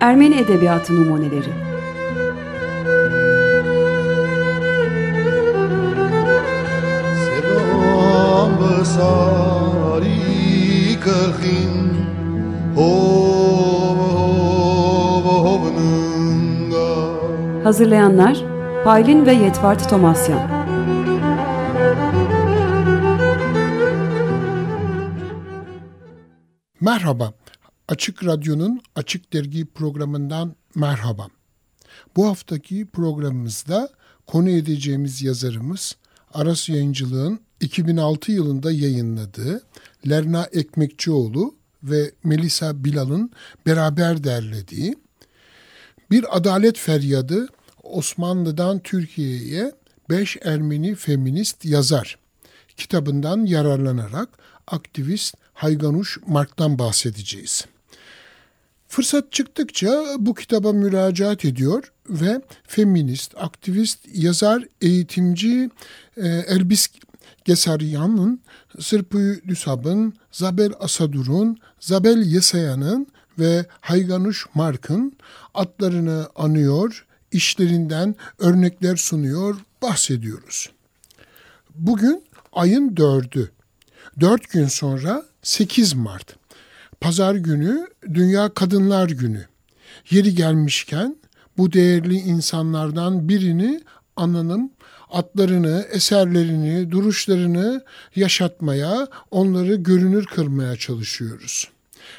Ermeni Edebiyatı Numuneleri. Hazırlayanlar Paylin ve Yetvart Tomasyan Merhaba, Açık Radyo'nun Açık Dergi programından merhaba. Bu haftaki programımızda konu edeceğimiz yazarımız Aras Yayıncılığın 2006 yılında yayınladığı Lerna Ekmekçioğlu ve Melisa Bilal'ın beraber derlediği Bir Adalet Feryadı Osmanlı'dan Türkiye'ye 5 Ermeni feminist yazar kitabından yararlanarak aktivist Hayganuş Mark'tan bahsedeceğiz. Fırsat çıktıkça bu kitaba müracaat ediyor ve feminist, aktivist, yazar, eğitimci e, Elbis Gesaryan'ın, Sırpı Düsab'ın, Zabel Asadur'un, Zabel Yesayan'ın ve Hayganuş Mark'ın adlarını anıyor, işlerinden örnekler sunuyor, bahsediyoruz. Bugün ayın dördü. Dört gün sonra 8 Mart. Pazar günü Dünya Kadınlar Günü. Yeri gelmişken bu değerli insanlardan birini ananım atlarını, eserlerini, duruşlarını yaşatmaya, onları görünür kılmaya çalışıyoruz.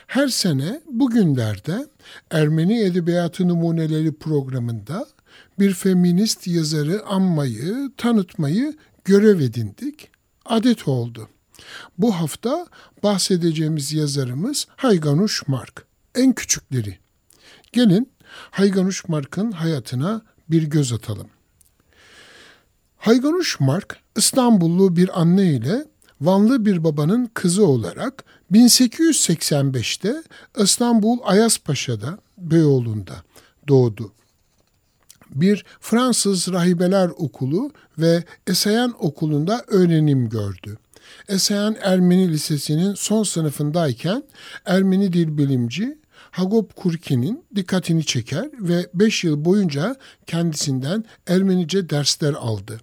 Her sene bugünlerde Ermeni Edebiyatı Numuneleri programında bir feminist yazarı anmayı, tanıtmayı görev edindik. Adet oldu. Bu hafta bahsedeceğimiz yazarımız Hayganuş Mark. En küçükleri. Gelin Hayganuş Mark'ın hayatına bir göz atalım. Hayganuş Mark İstanbullu bir anne ile Vanlı bir babanın kızı olarak 1885'te İstanbul Ayaspaşa'da Beyoğlu'nda doğdu. Bir Fransız Rahibeler Okulu ve Esayan Okulu'nda öğrenim gördü. Esayan Ermeni Lisesi'nin son sınıfındayken Ermeni dil bilimci Hagop Kurki'nin dikkatini çeker ve 5 yıl boyunca kendisinden Ermenice dersler aldı.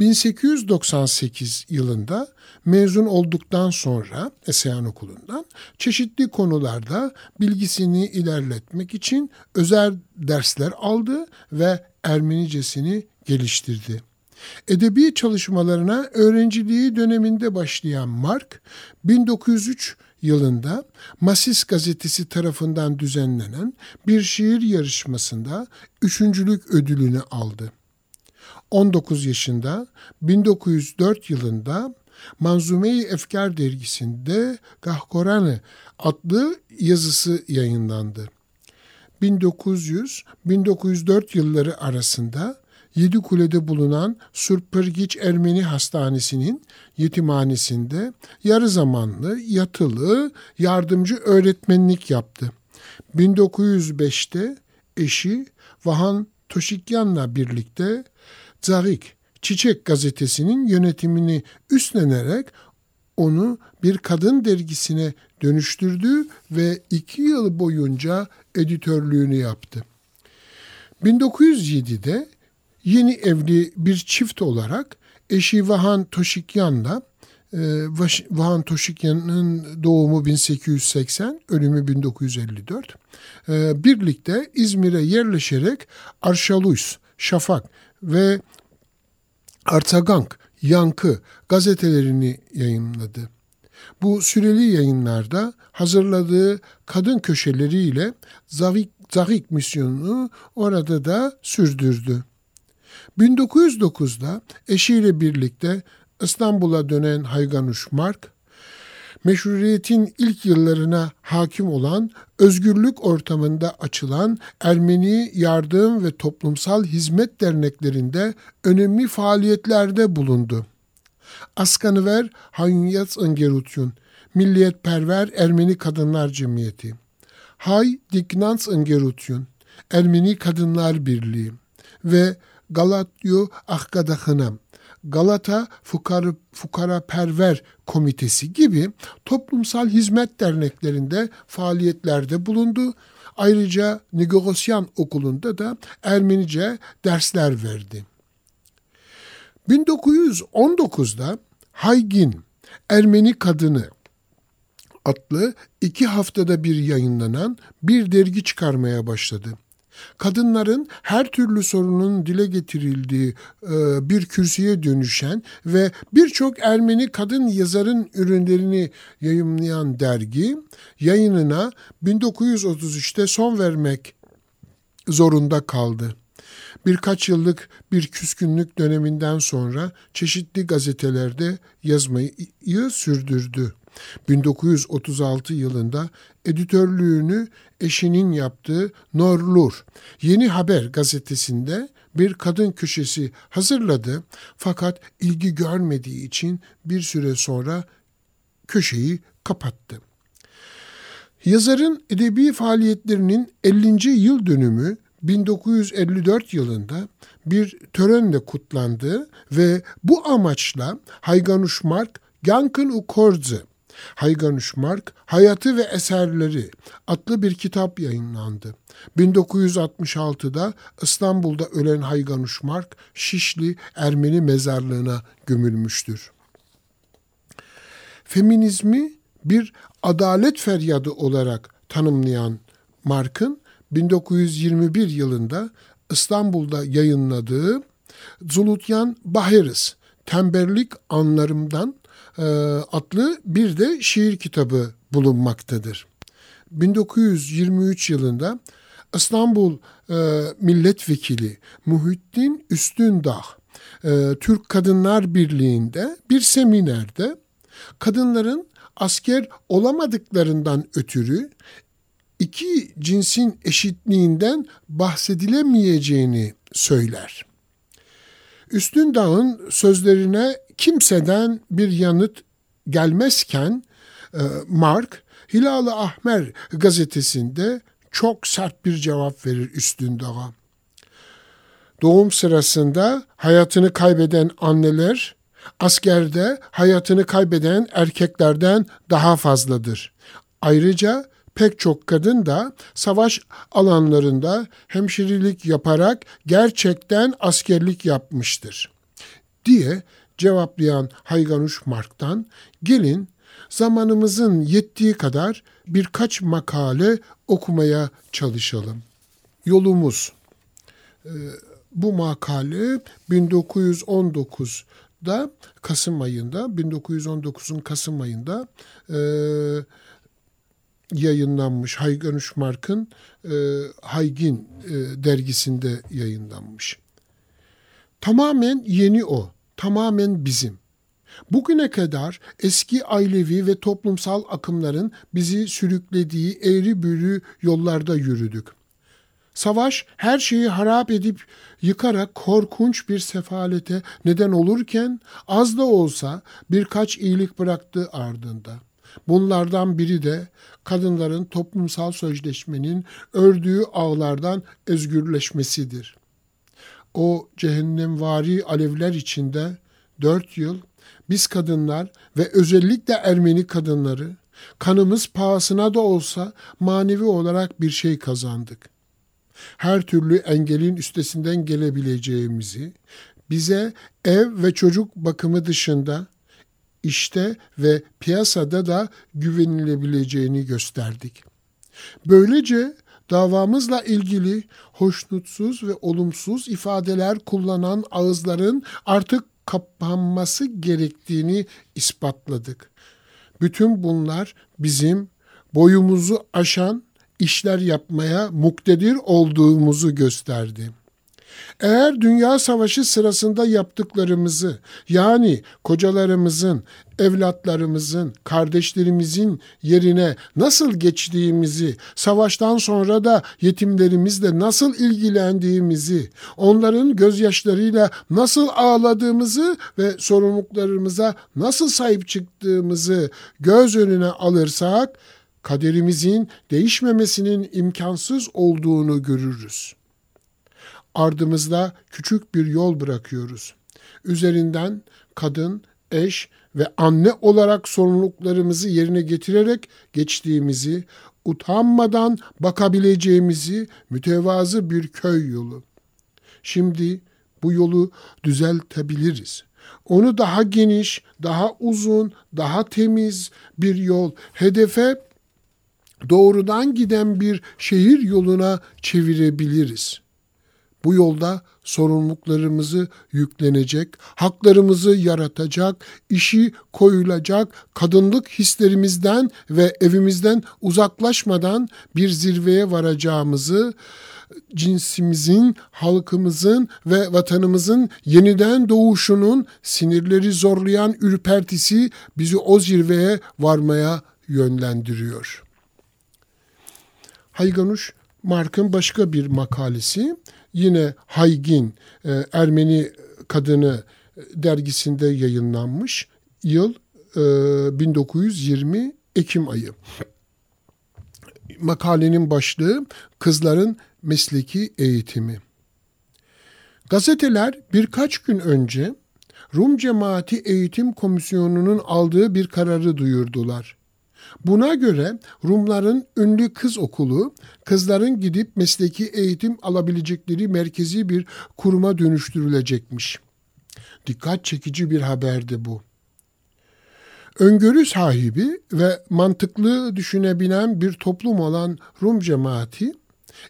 1898 yılında mezun olduktan sonra Esayan Okulu'ndan çeşitli konularda bilgisini ilerletmek için özel dersler aldı ve Ermenicesini geliştirdi. Edebi çalışmalarına öğrenciliği döneminde başlayan Mark, 1903 yılında Masis gazetesi tarafından düzenlenen bir şiir yarışmasında üçüncülük ödülünü aldı. 19 yaşında 1904 yılında Manzume-i Efkar dergisinde Gahkorane adlı yazısı yayınlandı. 1900-1904 yılları arasında Yedikule'de bulunan Surpırgiç Ermeni Hastanesi'nin yetimhanesinde yarı zamanlı yatılı yardımcı öğretmenlik yaptı. 1905'te eşi Vahan Toşikyan'la birlikte Zarik Çiçek gazetesinin yönetimini üstlenerek onu bir kadın dergisine dönüştürdü ve iki yıl boyunca editörlüğünü yaptı. 1907'de yeni evli bir çift olarak eşi Vahan Toşikyan'la e, Vahan Toşikyan'ın doğumu 1880, ölümü 1954. E, birlikte İzmir'e yerleşerek Arşalus, Şafak ve Artagank, Yankı gazetelerini yayınladı. Bu süreli yayınlarda hazırladığı kadın köşeleriyle Zavik, Zavik misyonunu orada da sürdürdü. 1909'da eşiyle birlikte İstanbul'a dönen Hayganuş Mark, meşruriyetin ilk yıllarına hakim olan özgürlük ortamında açılan Ermeni yardım ve toplumsal hizmet derneklerinde önemli faaliyetlerde bulundu. Askanıver Hanyats Îngerutyun, Milliyetperver Ermeni Kadınlar Cemiyeti, Hay Diknans Îngerutyun, Ermeni Kadınlar Birliği ve Galatyo Ahkadakınam, Galata Fukara, Fukara Perver Komitesi gibi toplumsal hizmet derneklerinde faaliyetlerde bulundu. Ayrıca Negosyan Okulu'nda da Ermenice dersler verdi. 1919'da Haygin Ermeni Kadını adlı iki haftada bir yayınlanan bir dergi çıkarmaya başladı. Kadınların her türlü sorunun dile getirildiği e, bir kürsüye dönüşen ve birçok Ermeni kadın yazarın ürünlerini yayımlayan dergi yayınına 1933'te son vermek zorunda kaldı. Birkaç yıllık bir küskünlük döneminden sonra çeşitli gazetelerde yazmayı sürdürdü. 1936 yılında editörlüğünü eşinin yaptığı Norlur Yeni Haber gazetesinde bir kadın köşesi hazırladı fakat ilgi görmediği için bir süre sonra köşeyi kapattı. Yazarın edebi faaliyetlerinin 50. yıl dönümü 1954 yılında bir törenle kutlandı ve bu amaçla Hayganuşmark Gankın Ukordze Hayganuşmark Hayatı ve Eserleri adlı bir kitap yayınlandı. 1966'da İstanbul'da ölen Hayganuşmark Şişli Ermeni mezarlığına gömülmüştür. Feminizmi bir adalet feryadı olarak tanımlayan Mark'ın 1921 yılında İstanbul'da yayınladığı Zulutyan Bahiris Temberlik Anlarımdan adlı bir de şiir kitabı bulunmaktadır. 1923 yılında İstanbul e, Milletvekili Muhittin Üstündağ e, Türk Kadınlar Birliği'nde bir seminerde kadınların asker olamadıklarından ötürü iki cinsin eşitliğinden bahsedilemeyeceğini söyler. Üstün Dağ'ın sözlerine kimseden bir yanıt gelmezken e, Mark Hilal-ı Ahmer gazetesinde çok sert bir cevap verir Üstün Dağ'a. Doğum sırasında hayatını kaybeden anneler askerde hayatını kaybeden erkeklerden daha fazladır. Ayrıca pek çok kadın da savaş alanlarında hemşirelik yaparak gerçekten askerlik yapmıştır diye cevaplayan Hayganuş Mark'tan gelin zamanımızın yettiği kadar birkaç makale okumaya çalışalım. Yolumuz ee, bu makale 1919'da Kasım ayında 1919'un Kasım ayında e, yayınlanmış Haygan Uşmark'ın e, Haygin e, dergisinde yayınlanmış. Tamamen yeni o, tamamen bizim. Bugüne kadar eski ailevi ve toplumsal akımların bizi sürüklediği eğri büğrü yollarda yürüdük. Savaş her şeyi harap edip yıkarak korkunç bir sefalete neden olurken az da olsa birkaç iyilik bıraktı ardında. Bunlardan biri de kadınların toplumsal sözleşmenin ördüğü ağlardan özgürleşmesidir. O cehennemvari alevler içinde dört yıl biz kadınlar ve özellikle Ermeni kadınları kanımız pahasına da olsa manevi olarak bir şey kazandık. Her türlü engelin üstesinden gelebileceğimizi, bize ev ve çocuk bakımı dışında işte ve piyasada da güvenilebileceğini gösterdik. Böylece davamızla ilgili hoşnutsuz ve olumsuz ifadeler kullanan ağızların artık kapanması gerektiğini ispatladık. Bütün bunlar bizim boyumuzu aşan işler yapmaya muktedir olduğumuzu gösterdi. Eğer dünya savaşı sırasında yaptıklarımızı yani kocalarımızın, evlatlarımızın, kardeşlerimizin yerine nasıl geçtiğimizi, savaştan sonra da yetimlerimizle nasıl ilgilendiğimizi, onların gözyaşlarıyla nasıl ağladığımızı ve sorumluluklarımıza nasıl sahip çıktığımızı göz önüne alırsak, kaderimizin değişmemesinin imkansız olduğunu görürüz ardımızda küçük bir yol bırakıyoruz. Üzerinden kadın, eş ve anne olarak sorumluluklarımızı yerine getirerek geçtiğimizi, utanmadan bakabileceğimizi mütevazı bir köy yolu. Şimdi bu yolu düzeltebiliriz. Onu daha geniş, daha uzun, daha temiz bir yol, hedefe doğrudan giden bir şehir yoluna çevirebiliriz. Bu yolda sorumluluklarımızı yüklenecek, haklarımızı yaratacak, işi koyulacak, kadınlık hislerimizden ve evimizden uzaklaşmadan bir zirveye varacağımızı, cinsimizin, halkımızın ve vatanımızın yeniden doğuşunun sinirleri zorlayan ürpertisi bizi o zirveye varmaya yönlendiriyor. Hayganuş Mark'ın başka bir makalesi yine Haygin e, Ermeni Kadını e, dergisinde yayınlanmış yıl 1920 e, Ekim ayı. Makalenin başlığı Kızların Mesleki Eğitimi. Gazeteler birkaç gün önce Rum Cemaati Eğitim Komisyonu'nun aldığı bir kararı duyurdular. Buna göre Rumların ünlü kız okulu kızların gidip mesleki eğitim alabilecekleri merkezi bir kuruma dönüştürülecekmiş. Dikkat çekici bir haberdi bu. Öngörü sahibi ve mantıklı düşünebilen bir toplum olan Rum cemaati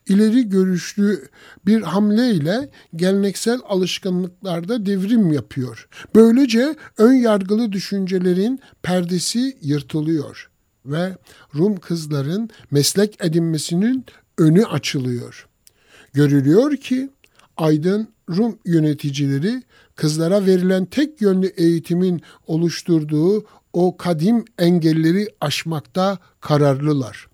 ileri görüşlü bir hamleyle geleneksel alışkanlıklarda devrim yapıyor. Böylece ön yargılı düşüncelerin perdesi yırtılıyor ve Rum kızların meslek edinmesinin önü açılıyor. Görülüyor ki aydın Rum yöneticileri kızlara verilen tek yönlü eğitimin oluşturduğu o kadim engelleri aşmakta kararlılar.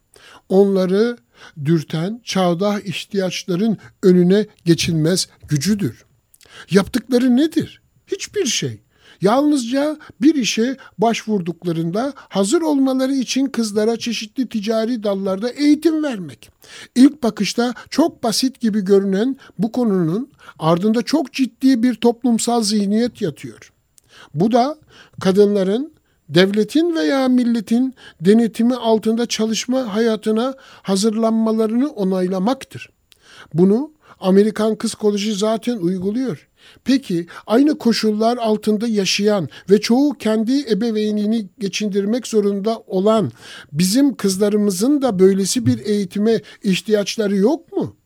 Onları dürten çağda ihtiyaçların önüne geçilmez gücüdür. Yaptıkları nedir? Hiçbir şey. Yalnızca bir işe başvurduklarında hazır olmaları için kızlara çeşitli ticari dallarda eğitim vermek. İlk bakışta çok basit gibi görünen bu konunun ardında çok ciddi bir toplumsal zihniyet yatıyor. Bu da kadınların devletin veya milletin denetimi altında çalışma hayatına hazırlanmalarını onaylamaktır. Bunu Amerikan Kız Koleji zaten uyguluyor. Peki aynı koşullar altında yaşayan ve çoğu kendi ebeveynini geçindirmek zorunda olan bizim kızlarımızın da böylesi bir eğitime ihtiyaçları yok mu?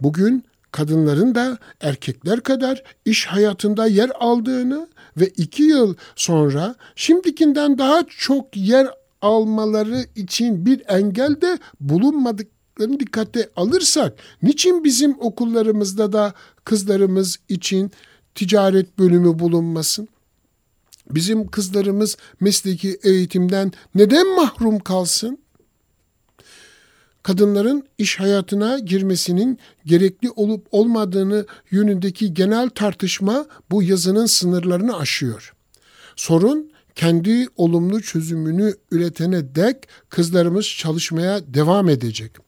Bugün kadınların da erkekler kadar iş hayatında yer aldığını ve iki yıl sonra şimdikinden daha çok yer almaları için bir engel de bulunmadıklarını dikkate alırsak niçin bizim okullarımızda da kızlarımız için ticaret bölümü bulunmasın? Bizim kızlarımız mesleki eğitimden neden mahrum kalsın? kadınların iş hayatına girmesinin gerekli olup olmadığını yönündeki genel tartışma bu yazının sınırlarını aşıyor. Sorun kendi olumlu çözümünü üretene dek kızlarımız çalışmaya devam edecek.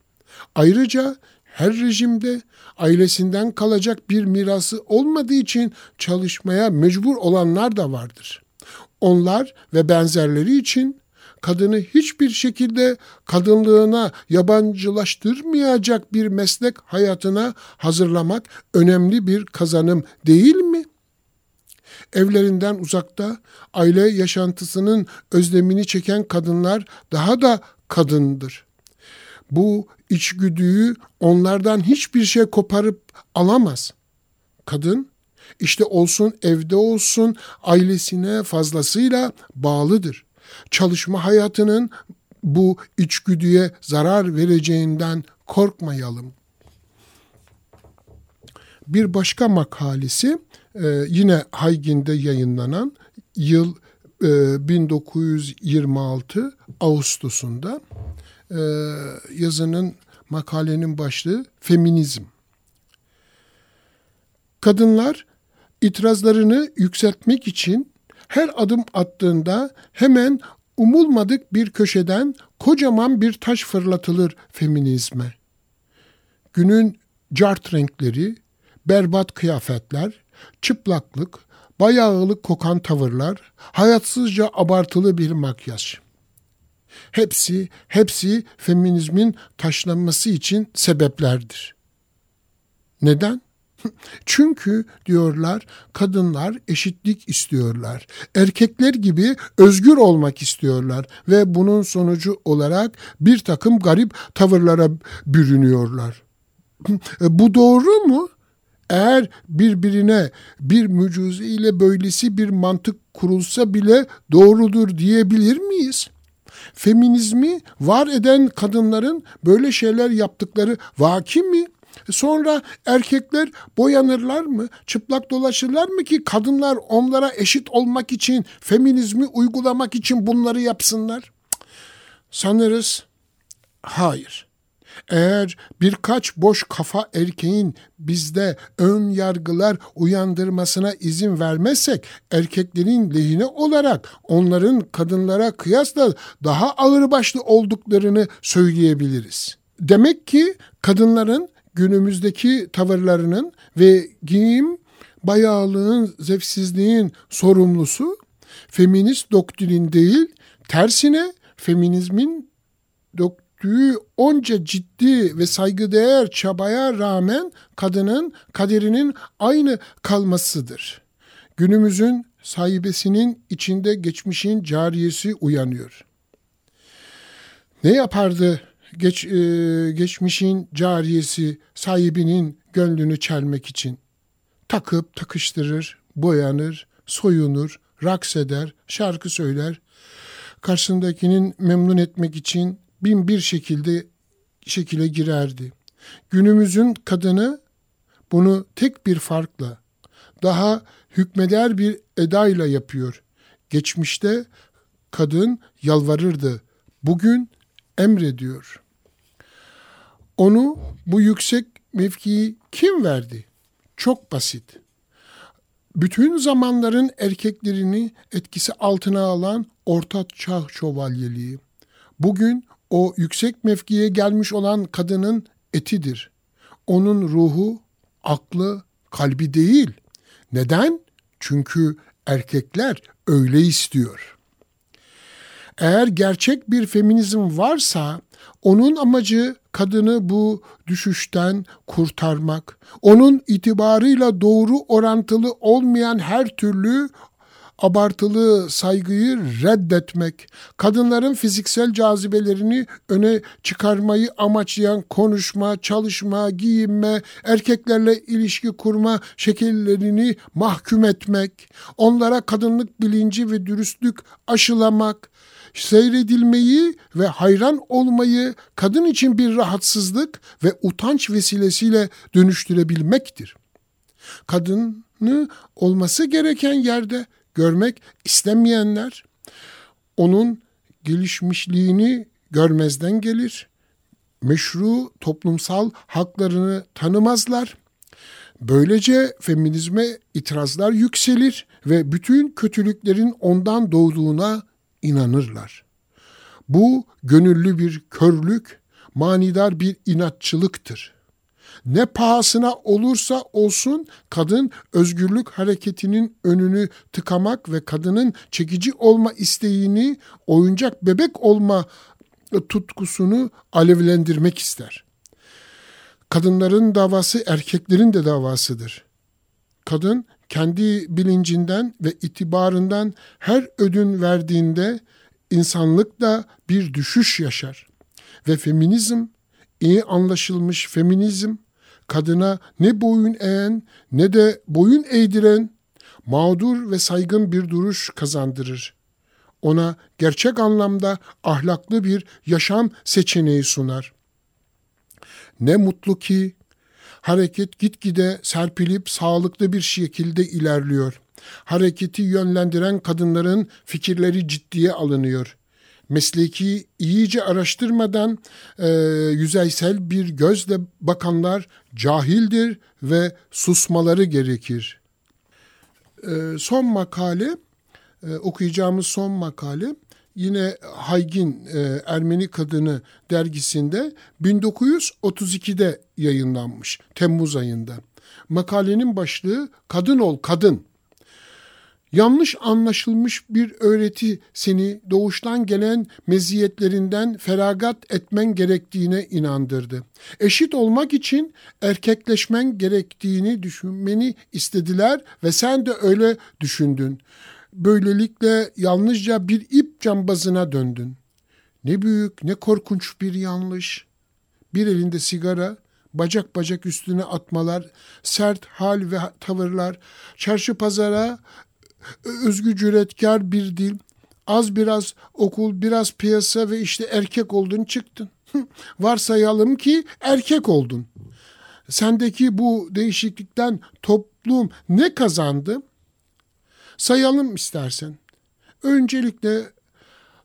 Ayrıca her rejimde ailesinden kalacak bir mirası olmadığı için çalışmaya mecbur olanlar da vardır. Onlar ve benzerleri için kadını hiçbir şekilde kadınlığına yabancılaştırmayacak bir meslek hayatına hazırlamak önemli bir kazanım değil mi? Evlerinden uzakta aile yaşantısının özlemini çeken kadınlar daha da kadındır. Bu içgüdüyü onlardan hiçbir şey koparıp alamaz. Kadın işte olsun evde olsun ailesine fazlasıyla bağlıdır çalışma hayatının bu içgüdüye zarar vereceğinden korkmayalım. Bir başka makalesi e, yine Haygin'de yayınlanan yıl 1926 e, Ağustos'unda e, yazının makalenin başlığı Feminizm. Kadınlar itirazlarını yükseltmek için her adım attığında hemen umulmadık bir köşeden kocaman bir taş fırlatılır feminizme. Günün cart renkleri, berbat kıyafetler, çıplaklık, bayağılık kokan tavırlar, hayatsızca abartılı bir makyaj. Hepsi, hepsi feminizmin taşlanması için sebeplerdir. Neden? Çünkü diyorlar kadınlar eşitlik istiyorlar. Erkekler gibi özgür olmak istiyorlar ve bunun sonucu olarak bir takım garip tavırlara bürünüyorlar. Bu doğru mu? Eğer birbirine bir mücuze ile böylesi bir mantık kurulsa bile doğrudur diyebilir miyiz? Feminizmi var eden kadınların böyle şeyler yaptıkları vaki mi? Sonra erkekler boyanırlar mı? Çıplak dolaşırlar mı ki kadınlar onlara eşit olmak için, feminizmi uygulamak için bunları yapsınlar? Sanırız hayır. Eğer birkaç boş kafa erkeğin bizde ön yargılar uyandırmasına izin vermezsek erkeklerin lehine olarak onların kadınlara kıyasla daha ağırbaşlı olduklarını söyleyebiliriz. Demek ki kadınların günümüzdeki tavırlarının ve giyim bayağılığın, zevksizliğin sorumlusu feminist doktrin değil, tersine feminizmin döktüğü onca ciddi ve saygıdeğer çabaya rağmen kadının kaderinin aynı kalmasıdır. Günümüzün sahibesinin içinde geçmişin cariyesi uyanıyor. Ne yapardı geç, e, geçmişin cariyesi sahibinin gönlünü çelmek için. Takıp takıştırır, boyanır, soyunur, raks eder, şarkı söyler. Karşısındakinin memnun etmek için bin bir şekilde şekile girerdi. Günümüzün kadını bunu tek bir farkla, daha hükmeder bir edayla yapıyor. Geçmişte kadın yalvarırdı. Bugün emrediyor. Onu bu yüksek mevkiyi kim verdi? Çok basit. Bütün zamanların erkeklerini etkisi altına alan orta çağ şövalyeliği. Bugün o yüksek mevkiye gelmiş olan kadının etidir. Onun ruhu, aklı, kalbi değil. Neden? Çünkü erkekler öyle istiyor.'' Eğer gerçek bir feminizm varsa onun amacı kadını bu düşüşten kurtarmak. Onun itibarıyla doğru orantılı olmayan her türlü abartılı saygıyı reddetmek, kadınların fiziksel cazibelerini öne çıkarmayı amaçlayan konuşma, çalışma, giyinme, erkeklerle ilişki kurma şekillerini mahkum etmek, onlara kadınlık bilinci ve dürüstlük aşılamak, seyredilmeyi ve hayran olmayı kadın için bir rahatsızlık ve utanç vesilesiyle dönüştürebilmektir. Kadını olması gereken yerde görmek istemeyenler onun gelişmişliğini görmezden gelir. Meşru toplumsal haklarını tanımazlar. Böylece feminizme itirazlar yükselir ve bütün kötülüklerin ondan doğduğuna inanırlar. Bu gönüllü bir körlük, manidar bir inatçılıktır. Ne pahasına olursa olsun kadın özgürlük hareketinin önünü tıkamak ve kadının çekici olma isteğini, oyuncak bebek olma tutkusunu alevlendirmek ister. Kadınların davası erkeklerin de davasıdır. Kadın kendi bilincinden ve itibarından her ödün verdiğinde insanlık da bir düşüş yaşar. Ve feminizm, iyi anlaşılmış feminizm, kadına ne boyun eğen ne de boyun eğdiren, mağdur ve saygın bir duruş kazandırır. Ona gerçek anlamda ahlaklı bir yaşam seçeneği sunar. Ne mutlu ki Hareket gitgide serpilip sağlıklı bir şekilde ilerliyor. Hareketi yönlendiren kadınların fikirleri ciddiye alınıyor. Mesleki iyice araştırmadan e, yüzeysel bir gözle bakanlar cahildir ve susmaları gerekir. E, son makale, e, okuyacağımız son makale yine Haygin e, Ermeni Kadını dergisinde 1932'de yayınlanmış Temmuz ayında. Makalenin başlığı Kadın ol kadın. Yanlış anlaşılmış bir öğreti seni doğuştan gelen meziyetlerinden feragat etmen gerektiğine inandırdı. Eşit olmak için erkekleşmen gerektiğini düşünmeni istediler ve sen de öyle düşündün. Böylelikle yalnızca bir ip cambazına döndün. Ne büyük, ne korkunç bir yanlış. Bir elinde sigara, bacak bacak üstüne atmalar, sert hal ve tavırlar, çarşı pazara özgü cüretkar bir dil, az biraz okul, biraz piyasa ve işte erkek oldun çıktın. Varsayalım ki erkek oldun. Sendeki bu değişiklikten toplum ne kazandı? Sayalım istersen. Öncelikle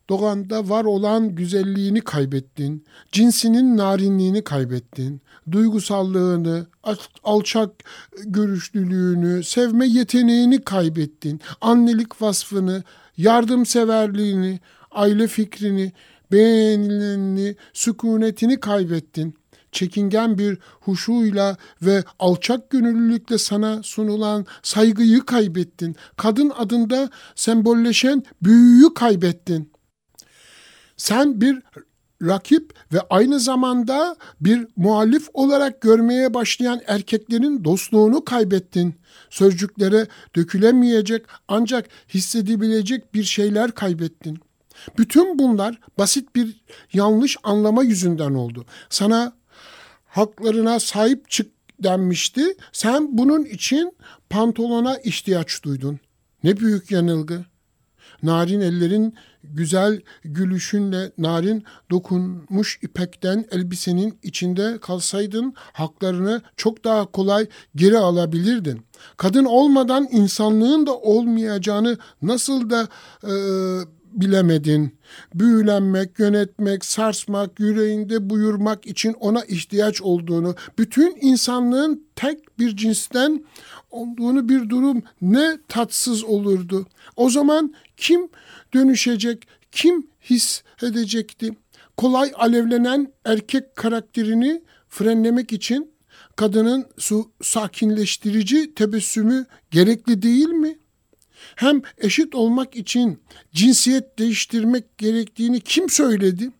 doğanda var olan güzelliğini kaybettin, cinsinin narinliğini kaybettin, duygusallığını, alçak görüşlülüğünü, sevme yeteneğini kaybettin, annelik vasfını, yardımseverliğini, aile fikrini, beğenilenini, sükunetini kaybettin. Çekingen bir huşuyla ve alçak gönüllülükle sana sunulan saygıyı kaybettin. Kadın adında sembolleşen büyüyü kaybettin. Sen bir rakip ve aynı zamanda bir muhalif olarak görmeye başlayan erkeklerin dostluğunu kaybettin. Sözcüklere dökülemeyecek ancak hissedebilecek bir şeyler kaybettin. Bütün bunlar basit bir yanlış anlama yüzünden oldu. Sana haklarına sahip çık denmişti. Sen bunun için pantolona ihtiyaç duydun. Ne büyük yanılgı. Narin ellerin güzel gülüşünle narin dokunmuş ipekten elbisenin içinde kalsaydın haklarını çok daha kolay geri alabilirdin. Kadın olmadan insanlığın da olmayacağını nasıl da e, bilemedin. Büyülenmek, yönetmek, sarsmak, yüreğinde buyurmak için ona ihtiyaç olduğunu, bütün insanlığın tek bir cinsten olduğunu bir durum ne tatsız olurdu. O zaman kim dönüşecek, kim hissedecekti? Kolay alevlenen erkek karakterini frenlemek için kadının su sakinleştirici tebessümü gerekli değil mi? Hem eşit olmak için cinsiyet değiştirmek gerektiğini kim söyledi?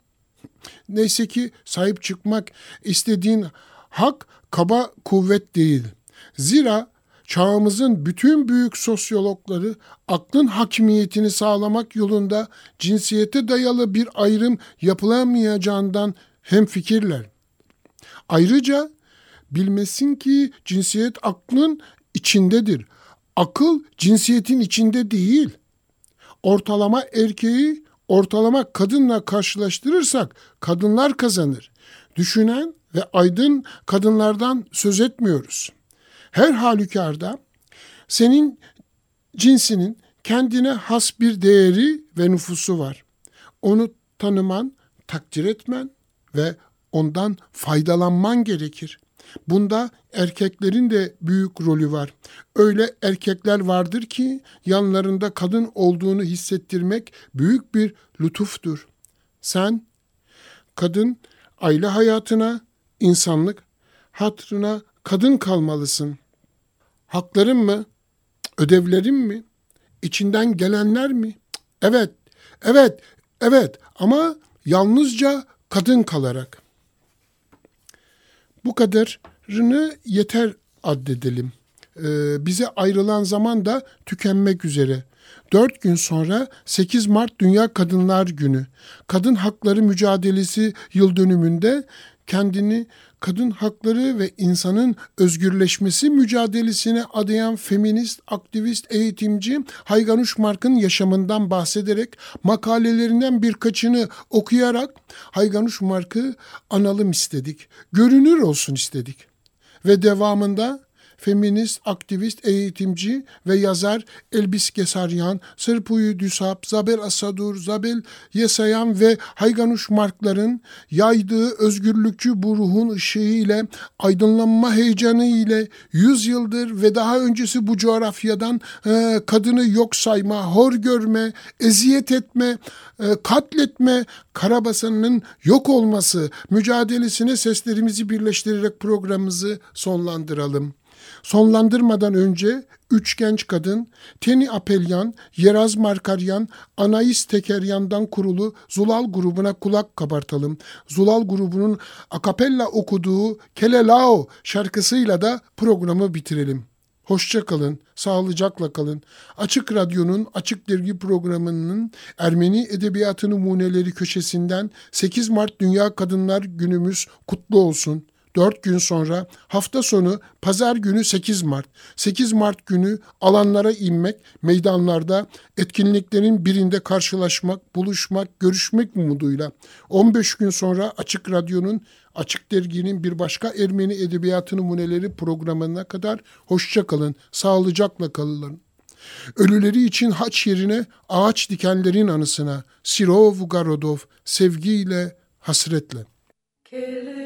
Neyse ki sahip çıkmak istediğin hak kaba kuvvet değil. Zira çağımızın bütün büyük sosyologları aklın hakimiyetini sağlamak yolunda cinsiyete dayalı bir ayrım yapılamayacağından hem fikirler. Ayrıca bilmesin ki cinsiyet aklın içindedir. Akıl cinsiyetin içinde değil. Ortalama erkeği ortalama kadınla karşılaştırırsak kadınlar kazanır. Düşünen ve aydın kadınlardan söz etmiyoruz. Her halükarda senin cinsinin kendine has bir değeri ve nüfusu var. Onu tanıman, takdir etmen ve ondan faydalanman gerekir. Bunda erkeklerin de büyük rolü var. Öyle erkekler vardır ki yanlarında kadın olduğunu hissettirmek büyük bir lütuftur. Sen kadın aile hayatına, insanlık hatrına kadın kalmalısın. Hakların mı? Ödevlerin mi? İçinden gelenler mi? Evet, evet, evet ama yalnızca kadın kalarak. Bu kadarını yeter addedelim. Ee, bize ayrılan zaman da tükenmek üzere. Dört gün sonra 8 Mart Dünya Kadınlar Günü. Kadın Hakları Mücadelesi yıl dönümünde kendini kadın hakları ve insanın özgürleşmesi mücadelesine adayan feminist, aktivist, eğitimci Hayganuş Mark'ın yaşamından bahsederek makalelerinden birkaçını okuyarak Hayganuş Mark'ı analım istedik. Görünür olsun istedik. Ve devamında feminist, aktivist, eğitimci ve yazar Elbis Gesaryan, Sırpuyu Düsap, Zabel Asadur, Zabel Yesayan ve Hayganuş Markların yaydığı özgürlükçü bu ruhun ışığı ile, aydınlanma heyecanı ile yüz yıldır ve daha öncesi bu coğrafyadan e, kadını yok sayma, hor görme, eziyet etme, e, katletme, Karabasan'ın yok olması mücadelesine seslerimizi birleştirerek programımızı sonlandıralım. Sonlandırmadan önce üç genç kadın Teni Apelyan, Yeraz Markaryan, Anais Tekeryan'dan kurulu Zulal grubuna kulak kabartalım. Zulal grubunun akapella okuduğu Kelelao şarkısıyla da programı bitirelim. Hoşça kalın, sağlıcakla kalın. Açık Radyo'nun Açık Dergi programının Ermeni Edebiyatı Numuneleri köşesinden 8 Mart Dünya Kadınlar Günümüz kutlu olsun. 4 gün sonra hafta sonu pazar günü 8 Mart. 8 Mart günü alanlara inmek, meydanlarda etkinliklerin birinde karşılaşmak, buluşmak, görüşmek umuduyla. 15 gün sonra Açık Radyo'nun Açık Dergi'nin bir başka Ermeni Edebiyatı Numuneleri programına kadar hoşça kalın, sağlıcakla kalın. Ölüleri için haç yerine ağaç dikenlerin anısına Sirov Garodov sevgiyle, hasretle. Kele.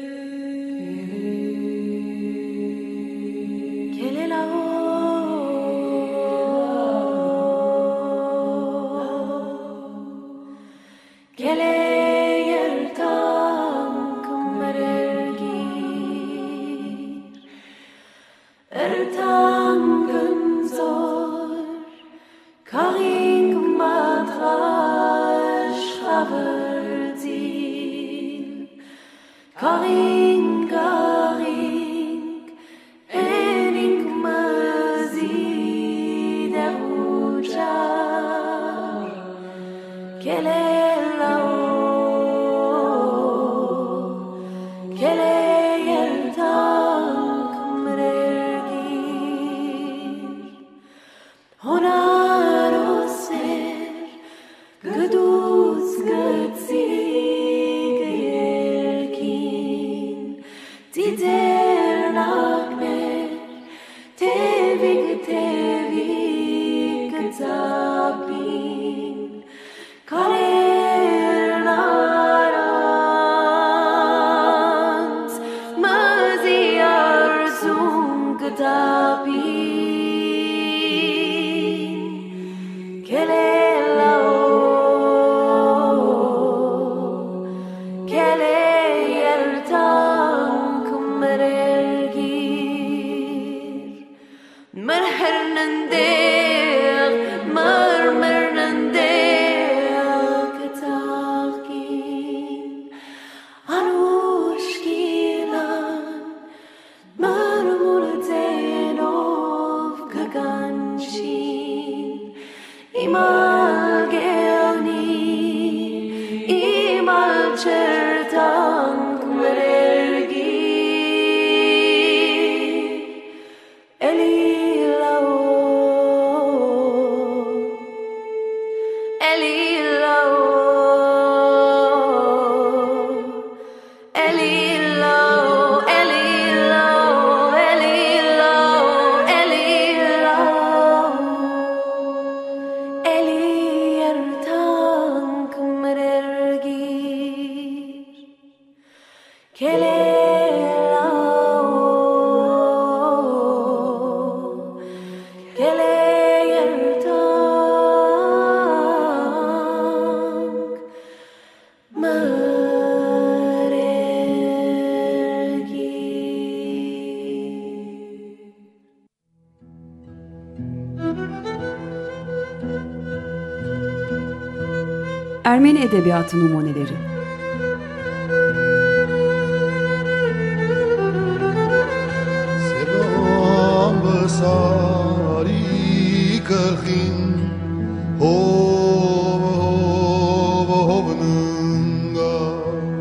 Ermeni Edebiyatı Numuneleri.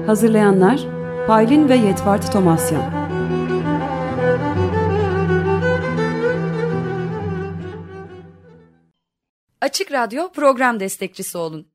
Hazırlayanlar Paylin ve Yetvart Tomasyan. Açık Radyo program destekçisi olun